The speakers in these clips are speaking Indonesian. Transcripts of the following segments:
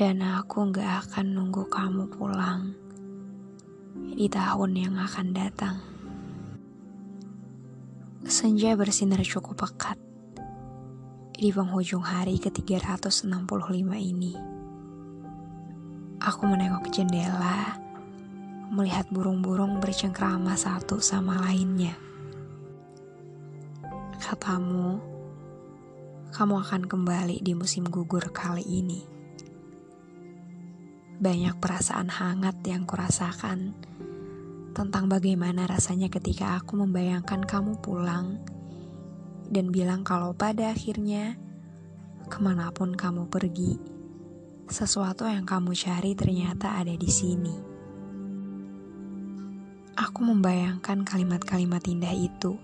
Dan aku gak akan nunggu kamu pulang di tahun yang akan datang. Senja bersinar cukup pekat di penghujung hari ke-365 ini. Aku menengok jendela, melihat burung-burung bercengkrama satu sama lainnya. Katamu, kamu akan kembali di musim gugur kali ini. Banyak perasaan hangat yang kurasakan tentang bagaimana rasanya ketika aku membayangkan kamu pulang dan bilang kalau pada akhirnya ke mana pun kamu pergi, sesuatu yang kamu cari ternyata ada di sini. Aku membayangkan kalimat-kalimat indah itu.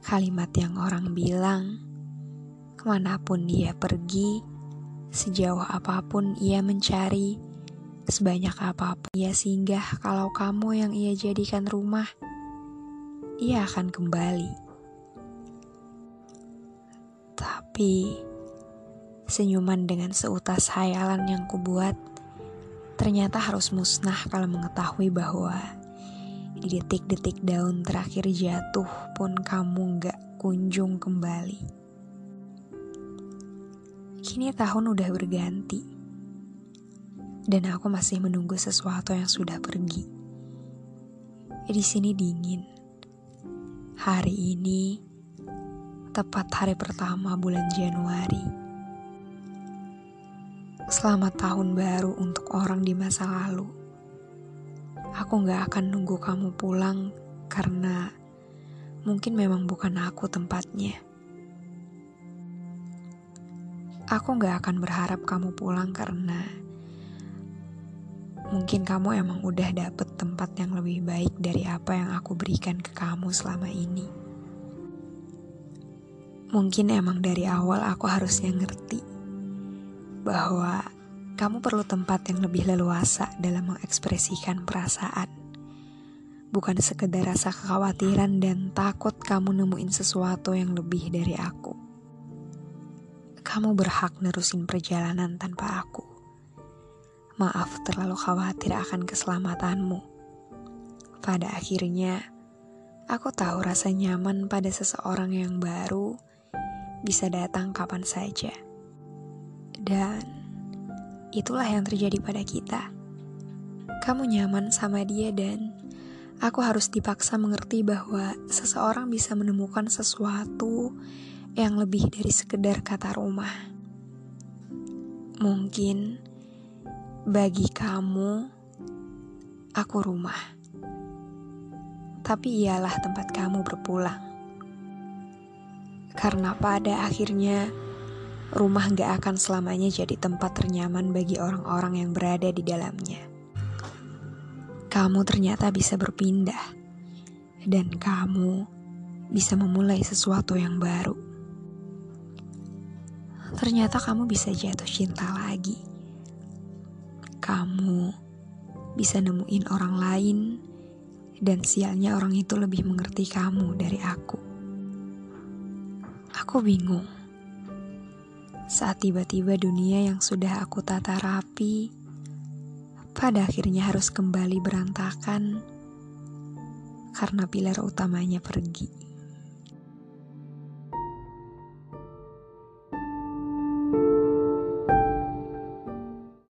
Kalimat yang orang bilang, ke mana pun dia pergi, sejauh apa pun ia mencari, sebanyak apa pun ia singgah kalau kamu yang ia jadikan rumah, ia akan kembali. Tapi senyuman dengan seutas hayalan yang kubuat ternyata harus musnah kalau mengetahui bahwa di detik-detik daun terakhir jatuh pun kamu gak kunjung kembali. Kini tahun udah berganti dan aku masih menunggu sesuatu yang sudah pergi. Di sini dingin. Hari ini tepat hari pertama bulan Januari. Selamat tahun baru untuk orang di masa lalu. Aku gak akan nunggu kamu pulang karena mungkin memang bukan aku tempatnya. Aku gak akan berharap kamu pulang karena mungkin kamu emang udah dapet tempat yang lebih baik dari apa yang aku berikan ke kamu selama ini. Mungkin emang dari awal aku harusnya ngerti bahwa kamu perlu tempat yang lebih leluasa dalam mengekspresikan perasaan. Bukan sekedar rasa kekhawatiran dan takut kamu nemuin sesuatu yang lebih dari aku. Kamu berhak nerusin perjalanan tanpa aku. Maaf terlalu khawatir akan keselamatanmu. Pada akhirnya, aku tahu rasa nyaman pada seseorang yang baru bisa datang kapan saja. Dan itulah yang terjadi pada kita. Kamu nyaman sama dia dan aku harus dipaksa mengerti bahwa seseorang bisa menemukan sesuatu yang lebih dari sekedar kata rumah. Mungkin bagi kamu, aku rumah. Tapi ialah tempat kamu berpulang. Karena pada akhirnya rumah gak akan selamanya jadi tempat ternyaman bagi orang-orang yang berada di dalamnya. Kamu ternyata bisa berpindah, dan kamu bisa memulai sesuatu yang baru. Ternyata kamu bisa jatuh cinta lagi. Kamu bisa nemuin orang lain, dan sialnya orang itu lebih mengerti kamu dari aku. Aku bingung. Saat tiba-tiba dunia yang sudah aku tata rapi, pada akhirnya harus kembali berantakan karena pilar utamanya pergi.